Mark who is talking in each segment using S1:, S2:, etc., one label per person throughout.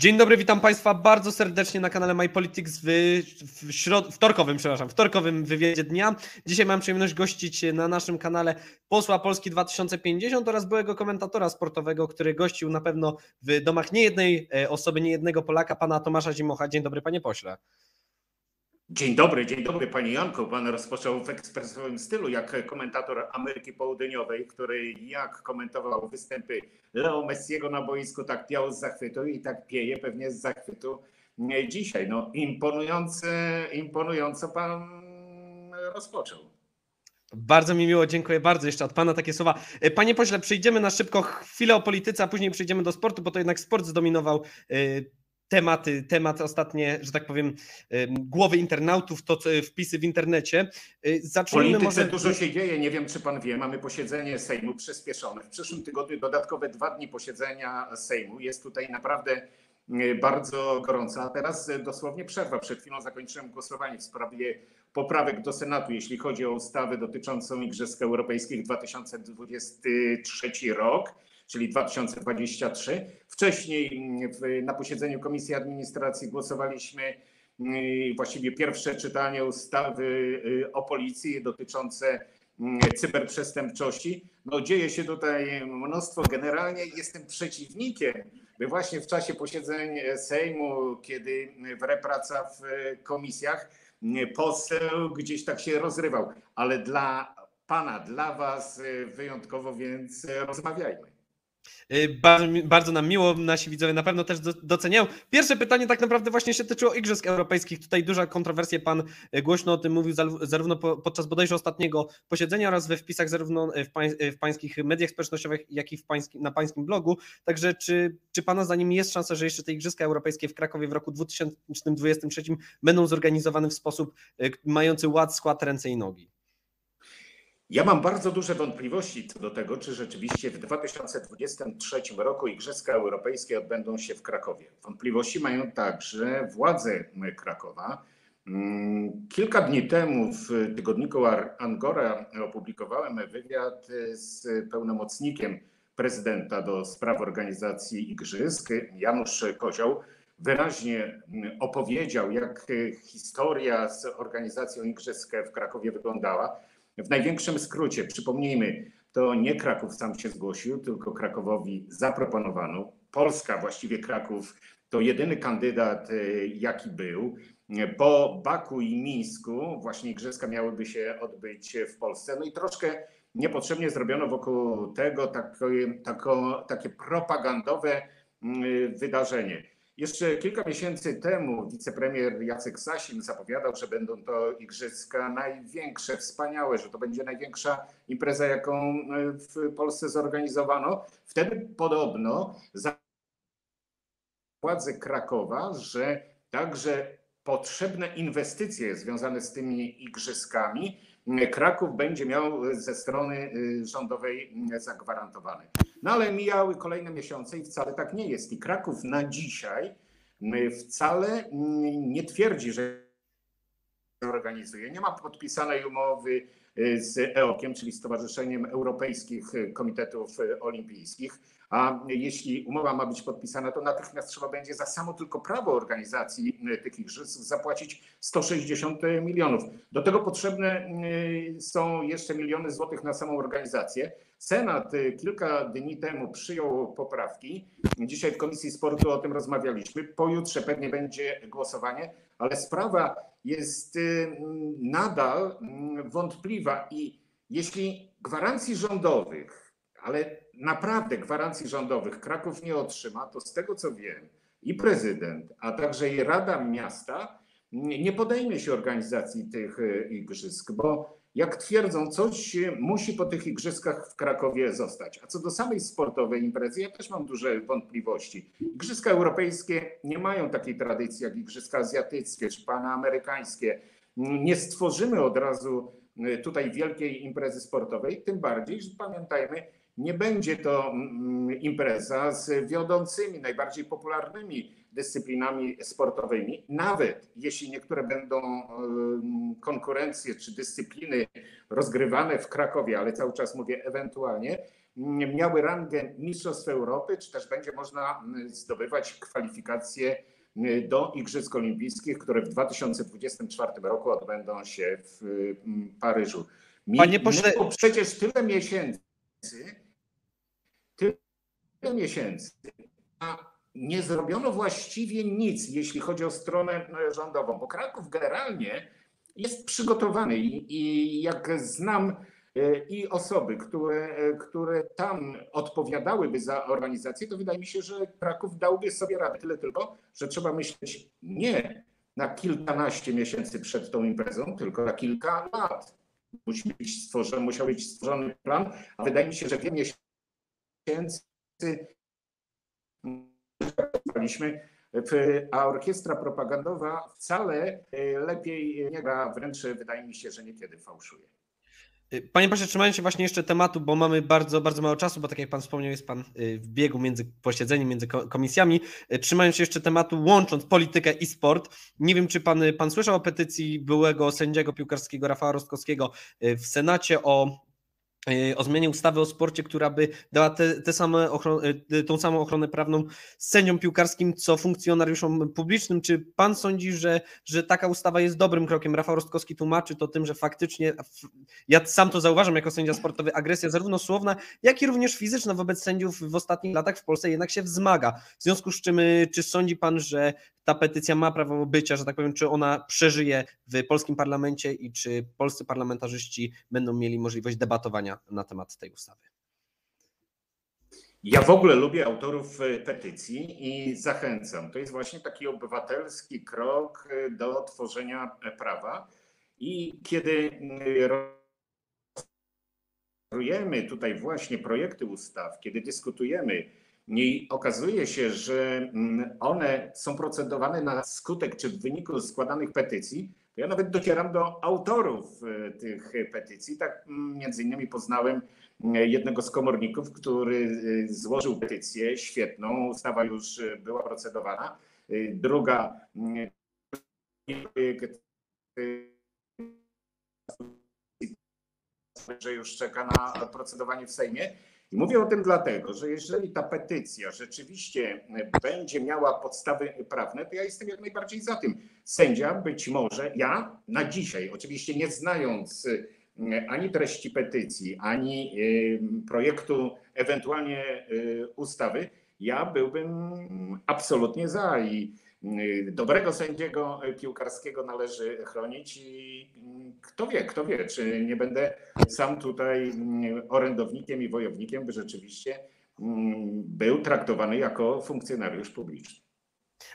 S1: Dzień dobry, witam Państwa bardzo serdecznie na kanale My Politics w, w środ... wtorkowym, przepraszam, wtorkowym wywiadzie dnia. Dzisiaj mam przyjemność gościć na naszym kanale posła Polski 2050 oraz byłego komentatora sportowego, który gościł na pewno w domach niejednej e, osoby, niejednego Polaka, pana Tomasza Zimocha. Dzień dobry, panie pośle.
S2: Dzień dobry, dzień dobry Panie Janku. Pan rozpoczął w ekspresowym stylu, jak komentator Ameryki Południowej, który jak komentował występy Leo Messiego na boisku, tak piał z zachwytu i tak pieje pewnie z zachwytu dzisiaj. No imponujące, imponująco Pan rozpoczął.
S1: Bardzo mi miło, dziękuję bardzo jeszcze od Pana takie słowa. Panie pośle, przejdziemy na szybko chwilę o polityce, a później przejdziemy do sportu, bo to jednak sport zdominował y, tematy, temat ostatnie, że tak powiem, głowy internautów, to wpisy w internecie.
S2: Y, zacznijmy może... dużo się dzieje, nie wiem czy pan wie, mamy posiedzenie Sejmu przyspieszone. W przyszłym tygodniu dodatkowe dwa dni posiedzenia Sejmu. Jest tutaj naprawdę y, bardzo gorąco, a teraz y, dosłownie przerwa. Przed chwilą zakończyłem głosowanie w sprawie poprawek do Senatu, jeśli chodzi o ustawę dotyczącą Igrzysk Europejskich 2023 rok czyli 2023. Wcześniej mm, na posiedzeniu Komisji Administracji głosowaliśmy mm, właściwie pierwsze czytanie ustawy y, o policji dotyczące mm, cyberprzestępczości. No dzieje się tutaj mnóstwo. Generalnie jestem przeciwnikiem, by właśnie w czasie posiedzeń Sejmu, kiedy wrepraca w komisjach, poseł gdzieś tak się rozrywał. Ale dla pana, dla was wyjątkowo, więc rozmawiajmy.
S1: Y, bardzo, bardzo, nam miło, nasi widzowie na pewno też doceniają. Pierwsze pytanie tak naprawdę właśnie się tyczyło Igrzysk Europejskich. Tutaj duża kontrowersja, pan y, głośno o tym mówił zarówno podczas bodajże ostatniego posiedzenia oraz we wpisach zarówno w, pań, w pańskich mediach społecznościowych, jak i na pańskim blogu. Także czy, czy pana zdaniem jest szansa, że jeszcze te Igrzyska Europejskie w Krakowie w roku 2023 będą zorganizowane w sposób y, mający ład, skład, ręce i nogi?
S2: Ja mam bardzo duże wątpliwości co do tego, czy rzeczywiście w 2023 roku Igrzyska Europejskie odbędą się w Krakowie. Wątpliwości mają także władze Krakowa. Mm, kilka dni temu w tygodniku Angora opublikowałem wywiad z pełnomocnikiem prezydenta do spraw organizacji Igrzysk, Janusz Kozioł. Wyraźnie opowiedział, jak historia z organizacją Igrzysk w Krakowie wyglądała w największym skrócie, przypomnijmy, to nie Kraków sam się zgłosił, tylko Krakowowi zaproponowano. Polska, właściwie Kraków, to jedyny kandydat, e, jaki był. Po Baku i Mińsku właśnie igrzyska miałyby się odbyć w Polsce. No i troszkę niepotrzebnie zrobiono wokół tego takie, takie propagandowe mm, wydarzenie. Jeszcze kilka miesięcy temu wicepremier Jacek Sasin zapowiadał, że będą to igrzyska największe, wspaniałe, że to będzie największa impreza, jaką e, w Polsce zorganizowano. Wtedy podobno władze Krakowa, że także potrzebne inwestycje związane z tymi igrzyskami Kraków będzie miał ze strony y, rządowej zagwarantowane. No ale mijały kolejne miesiące i wcale tak nie jest. I Kraków na dzisiaj wcale nie twierdzi, że organizuje. Nie ma podpisanej umowy y, z EOK-iem, czyli Stowarzyszeniem Europejskich Komitetów Olimpijskich. A jeśli umowa ma być podpisana, to natychmiast trzeba będzie za samo tylko prawo organizacji tych igrzysk zapłacić 160 milionów. Do tego potrzebne y, są jeszcze miliony złotych na samą organizację. Senat y, kilka dni temu przyjął poprawki. Dzisiaj w Komisji Sportu o tym rozmawialiśmy. Pojutrze pewnie będzie głosowanie, ale sprawa jest y, nadal mm, wątpliwa i jeśli gwarancji rządowych, ale naprawdę gwarancji rządowych Kraków nie otrzyma, to z tego co wiem i prezydent, a także i Rada Miasta nie podejmie się organizacji tych y, igrzysk, bo jak twierdzą, coś musi po tych igrzyskach w Krakowie zostać. A co do samej sportowej imprezy, ja też mam duże wątpliwości. Igrzyska europejskie nie mają takiej tradycji jak igrzyska azjatyckie czy panamerykańskie. Nie stworzymy od razu y, tutaj wielkiej imprezy sportowej, tym bardziej, że pamiętajmy, nie będzie to mm, impreza z wiodącymi, najbardziej popularnymi dyscyplinami sportowymi. Nawet jeśli niektóre będą konkurencje czy dyscypliny rozgrywane w Krakowie, ale cały czas mówię ewentualnie, mm, miały rangę Mistrzostw Europy, czy też będzie można mm, zdobywać kwalifikacje mm, do Igrzysk Olimpijskich, które w 2024 roku odbędą się w mm, Paryżu.
S1: Panie pośle-
S2: przecież tyle miesięcy, tyle miesięcy, a nie zrobiono właściwie nic, jeśli chodzi o stronę e, rządową, bo Kraków generalnie jest przygotowany i, i jak znam e, i osoby, które, e, które tam odpowiadałyby za organizację, to wydaje mi się, że Kraków dałby sobie radę. Tyle tylko, że trzeba myśleć nie na kilkanaście miesięcy przed tą imprezą, tylko na kilka lat. Musi być stworzony, musiał być stworzony plan, a wydaje mi się, że wiele miesięcy w- a orkiestra propagandowa wcale e, lepiej nie gra, wręcz wydaje mi się, że niekiedy fałszuje.
S1: Y, Panie pośle, trzymając się właśnie jeszcze tematu, bo mamy bardzo, bardzo mało czasu, bo tak jak pan wspomniał, jest pan y, w biegu między posiedzeniem, między ko- komisjami. Trzymając się jeszcze tematu, łącząc politykę i sport, nie wiem, czy pan, pan słyszał o petycji byłego sędziego piłkarskiego Rafała Rostkowskiego w Senacie o o zmianie ustawy o sporcie, która by dała te, te same y, tą samą ochronę prawną sędziom piłkarskim, co funkcjonariuszom publicznym. Czy pan sądzi, że, że taka ustawa jest dobrym krokiem? Rafał Rostkowski tłumaczy to tym, że faktycznie ja sam to zauważam jako sędzia sportowy, agresja zarówno słowna, jak i również fizyczna wobec sędziów w ostatnich latach w Polsce jednak się wzmaga. W związku z czym, y, czy sądzi pan, że ta petycja ma prawo bycia, że tak powiem, czy ona przeżyje w polskim parlamencie i czy polscy parlamentarzyści będą mieli możliwość debatowania na temat tej ustawy?
S2: Ja w ogóle lubię autorów e, petycji i zachęcam. To jest właśnie taki obywatelski krok e, do tworzenia e, prawa. I kiedy mm, rozpatrujemy tutaj właśnie projekty ustaw, kiedy dyskutujemy i okazuje się, że mm, one są procedowane na skutek czy w wyniku składanych petycji, ja nawet docieram do autorów e, tych petycji. Tak mm, między innymi poznałem jednego z komorników, który y, złożył petycję świetną. Ustawa już y, była procedowana. Y, Druga y, y, że już czeka na procedowanie w Sejmie. I mówię o tym dlatego, że jeżeli ta petycja rzeczywiście będzie miała podstawy prawne, to ja jestem jak najbardziej za tym. Sędzia być może, ja na dzisiaj, oczywiście nie znając ani treści petycji, ani projektu, ewentualnie y, ustawy, ja byłbym absolutnie za i dobrego sędziego piłkarskiego należy chronić i y, kto wie, kto wie, czy nie będę sam tutaj y, orędownikiem i wojownikiem, by rzeczywiście y, był traktowany jako funkcjonariusz publiczny.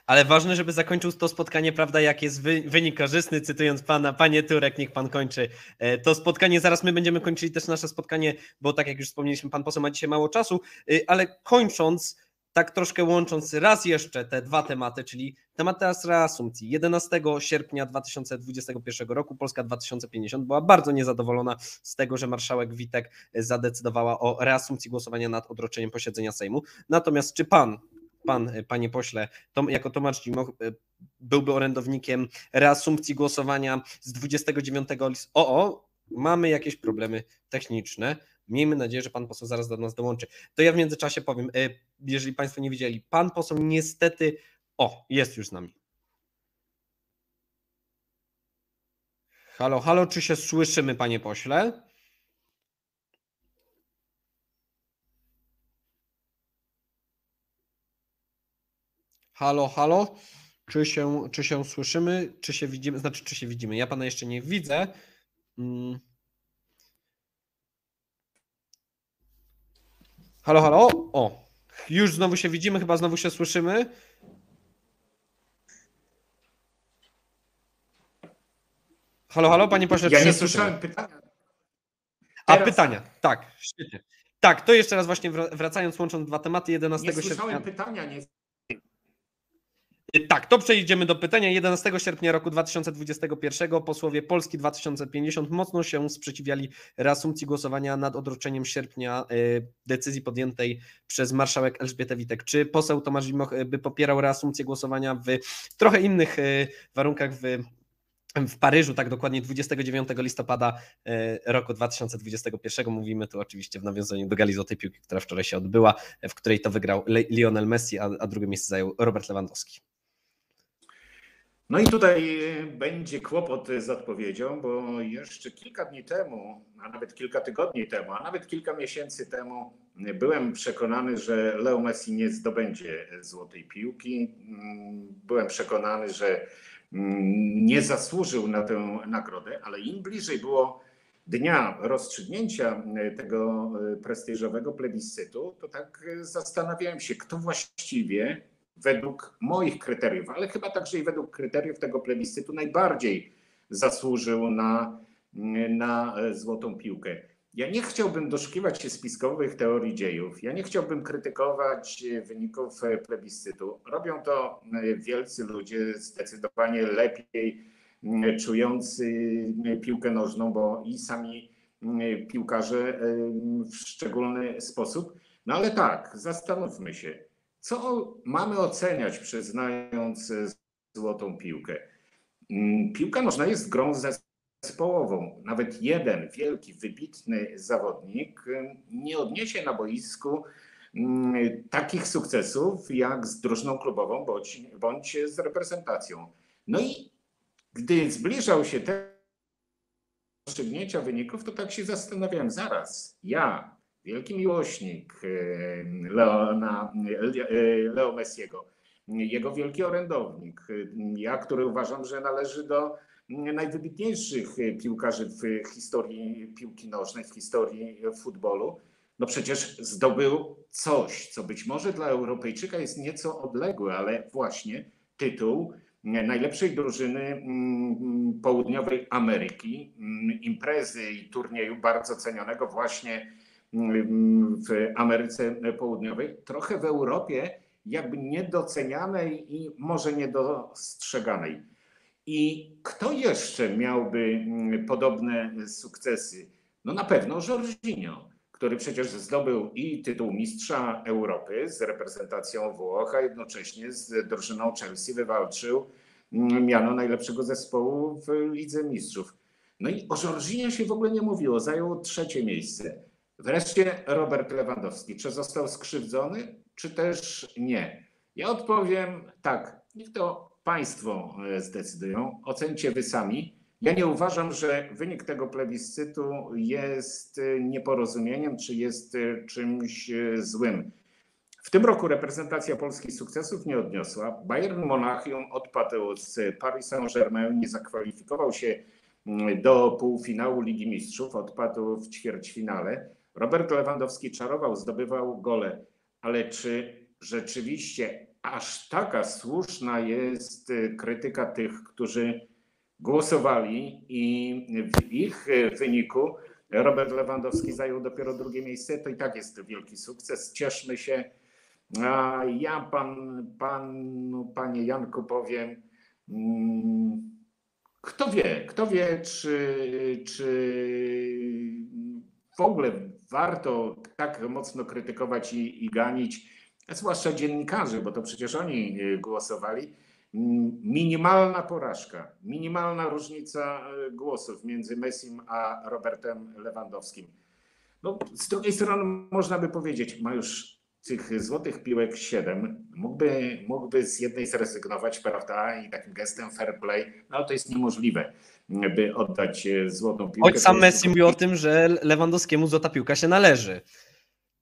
S1: Ale ważne, żeby zakończył to spotkanie, prawda, jak jest wy, wynik korzystny, cytując pana, panie Turek, niech pan kończy e, to spotkanie. Zaraz my będziemy kończyli też nasze spotkanie, bo tak jak już wspomnieliśmy, pan poseł ma dzisiaj mało czasu, y, ale kończąc, tak troszkę łącząc raz jeszcze te dwa tematy, czyli temat teraz reasumpcji. 11 sierpnia 2021 roku Polska 2050 była bardzo niezadowolona z tego, że marszałek Witek zadecydowała o reasumpcji głosowania nad odroczeniem posiedzenia Sejmu. Natomiast czy pan pan, panie pośle, Tom, jako Tomasz Dzimoch e, byłby orędownikiem reasumpcji głosowania z 29 listopada. O, o, mamy jakieś problemy techniczne. Miejmy nadzieję, że pan poseł zaraz do nas dołączy. To ja w międzyczasie powiem, e, jeżeli państwo nie widzieli, pan poseł niestety, o, jest już z nami. Halo, halo, czy się słyszymy, panie pośle? Halo, halo. Czy się, czy się słyszymy, czy się widzimy? Znaczy, czy się widzimy? Ja pana jeszcze nie widzę. Mm. Halo, halo. O, już znowu się widzimy, chyba znowu się słyszymy. Halo, halo, panie pośle,
S2: Ja nie słyszałem pytania.
S1: A
S2: Teraz
S1: pytania, tak, świetnie. Tak, to jeszcze raz właśnie wra- wracając, łącząc dwa tematy, 11
S2: Nie
S1: sierpnia.
S2: słyszałem pytania, nie
S1: Tak, to przejdziemy do pytania. 11 sierpnia roku 2021 posłowie Polski 2050 mocno się sprzeciwiali reasumpcji głosowania nad odroczeniem sierpnia y, decyzji podjętej przez marszałek Elżbietę Witek. Czy poseł Tomasz Zimoch y, by popierał reasumpcję głosowania w trochę innych y, warunkach w w Paryżu, tak dokładnie 29 listopada e, roku 2021. Mówimy tu oczywiście w nawiązaniu do gali Złotej Piłki, która wczoraj się odbyła, w której to wygrał Lionel Messi, a, a drugie miejsce zajął Robert Lewandowski.
S2: No i tutaj będzie kłopot z odpowiedzią, bo jeszcze kilka dni temu, a nawet kilka tygodni temu, a nawet kilka miesięcy temu byłem przekonany, że Leo Messi nie zdobędzie złotej piłki. Byłem przekonany, że nie zasłużył na tę nagrodę, ale im bliżej było dnia rozstrzygnięcia tego prestiżowego plebiscytu, to tak zastanawiałem się, kto właściwie według moich kryteriów, ale chyba także i według kryteriów tego plebiscytu najbardziej zasłużył na, na złotą piłkę. Ja nie chciałbym doszukiwać się spiskowych teorii dziejów. Ja nie chciałbym krytykować wyników plebiscytu. Robią to wielcy ludzie, zdecydowanie lepiej czujący piłkę nożną, bo i sami piłkarze w szczególny sposób. No ale tak, zastanówmy się, co mamy oceniać, przyznając złotą piłkę? Piłka nożna jest grą zespołową. Nawet jeden wielki, wybitny zawodnik nie odniesie na boisku takich sukcesów jak z drużyną klubową bądź, bądź z reprezentacją. No i gdy zbliżał się ten rozstrzygnięcia wyników, to tak się zastanawiałem, zaraz, ja, wielki miłośnik Leona, Leo Messiego, jego wielki orędownik, ja, który uważam, że należy do najwybitniejszych piłkarzy w historii piłki nożnej, w historii futbolu, no przecież zdobył coś, co być może dla Europejczyka jest nieco odległe, ale właśnie tytuł najlepszej drużyny południowej Ameryki, imprezy i turnieju bardzo cenionego właśnie w Ameryce Południowej, trochę w Europie jakby niedocenianej i może niedostrzeganej. I kto jeszcze miałby podobne sukcesy? No na pewno Jorginho, który przecież zdobył i tytuł mistrza Europy z reprezentacją Włoch, a jednocześnie z drużyną Chelsea wywalczył miano najlepszego zespołu w Lidze Mistrzów. No i o Jorginho się w ogóle nie mówiło, zajął trzecie miejsce. Wreszcie Robert Lewandowski. Czy został skrzywdzony, czy też nie? Ja odpowiem tak. Niech to Państwo zdecydują. Ocencie Wy sami. Ja nie uważam, że wynik tego plebiscytu jest nieporozumieniem, czy jest czymś złym. W tym roku reprezentacja Polski sukcesów nie odniosła. Bayern Monachium odpadł z Paris Saint-Germain, nie zakwalifikował się do półfinału Ligi Mistrzów, odpadł w ćwierćfinale. Robert Lewandowski czarował, zdobywał gole, ale czy rzeczywiście aż taka słuszna jest krytyka tych, którzy głosowali i w ich wyniku Robert Lewandowski zajął dopiero drugie miejsce, to i tak jest wielki sukces. Cieszmy się. A ja pan, panu, panie Janku powiem, kto wie, kto wie, czy, czy w ogóle warto tak mocno krytykować i, i ganić, zwłaszcza dziennikarzy, bo to przecież oni głosowali. Minimalna porażka, minimalna różnica głosów między Messim a Robertem Lewandowskim. No, z drugiej strony można by powiedzieć, ma już tych złotych piłek 7, mógłby, mógłby z jednej zrezygnować, prawda, i takim gestem fair play, no ale to jest niemożliwe, by oddać złotą piłkę.
S1: Choć sam Messi mówił o tym, że Lewandowskiemu złota piłka się należy.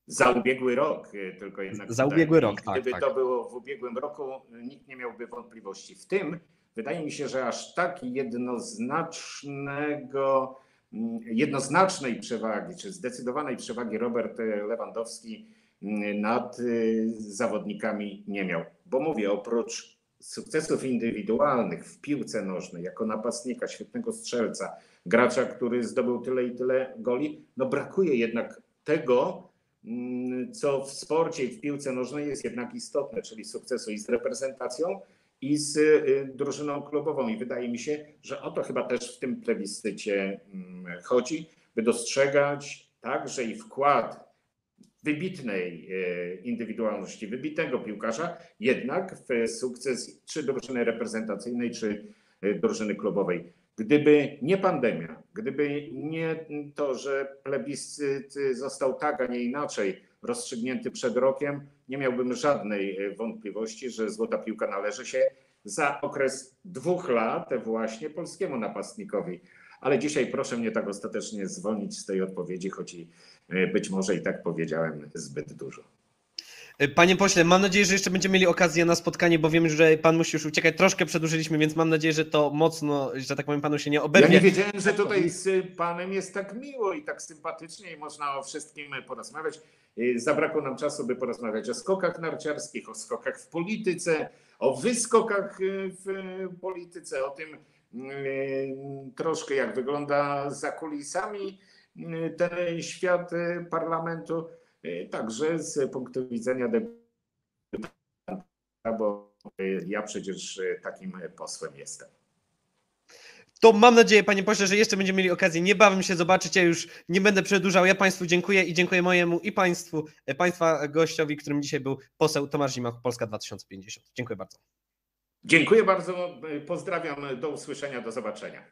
S2: Za ubiegły rok, tylko jednak.
S1: Za ubiegły rok, tak.
S2: Gdyby
S1: tak.
S2: to było w ubiegłym roku, nikt nie miałby wątpliwości. W tym wydaje mi się, że aż tak jednoznacznego, jednoznacznej przewagi, czy zdecydowanej przewagi Robert Lewandowski nad zawodnikami nie miał. Bo mówię, oprócz sukcesów indywidualnych w piłce nożnej, jako napastnika, świetnego strzelca, gracza, który zdobył tyle i tyle goli, no brakuje jednak tego, co w sporcie i w piłce nożnej jest jednak istotne, czyli sukcesu i z reprezentacją, i z drużyną klubową. I wydaje mi się, że o to chyba też w tym plebiscycie chodzi, by dostrzegać także i wkład wybitnej indywidualności, wybitnego piłkarza, jednak w sukces czy drużyny reprezentacyjnej, czy drużyny klubowej. Gdyby nie pandemia, gdyby nie to, że plebiscyt został tak, a nie inaczej rozstrzygnięty przed rokiem, nie miałbym żadnej e, wątpliwości, że złota piłka należy się za okres dwóch lat właśnie polskiemu napastnikowi. Ale dzisiaj proszę mnie tak ostatecznie zwolnić z tej odpowiedzi, choć i e, być może i tak powiedziałem zbyt dużo.
S1: E, Panie pośle, mam nadzieję, że jeszcze będziemy mieli okazję na spotkanie, bo wiem, że pan musi już uciekać. Troszkę przedłużyliśmy, więc mam nadzieję, że to mocno, że tak powiem, panu się nie
S2: Ja
S1: oberwie.
S2: nie wiedziałem, że tutaj z panem jest tak miło i tak sympatycznie i można o wszystkim porozmawiać. Y, Zabrakło nam czasu, by porozmawiać o skokach narciarskich, o skokach w polityce, o wyskokach w polityce, o tym troszkę jak wygląda za kulisami y, ten świat y, parlamentu, y, także z punktu widzenia debatanta, bo ja przecież y, takim posłem jestem.
S1: To mam nadzieję, panie pośle, że jeszcze będziemy mieli okazję niebawem się zobaczyć. Ja już nie będę przedłużał. Ja państwu dziękuję i dziękuję mojemu i państwu, państwa gościowi, którym dzisiaj był poseł Tomasz Zimach, Polska 2050. Dziękuję bardzo.
S2: Dziękuję bardzo. Pozdrawiam. Do usłyszenia, do zobaczenia.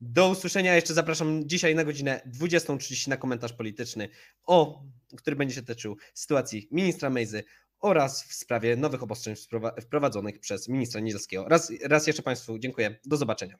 S1: Do usłyszenia. Jeszcze zapraszam dzisiaj na godzinę 20.30 na komentarz polityczny, o, który będzie się tyczył sytuacji ministra Mejzy oraz w sprawie nowych obostrzeń wprowa- wprowadzonych przez ministra Niedzielskiego. Raz, raz jeszcze Państwu dziękuję. Do zobaczenia.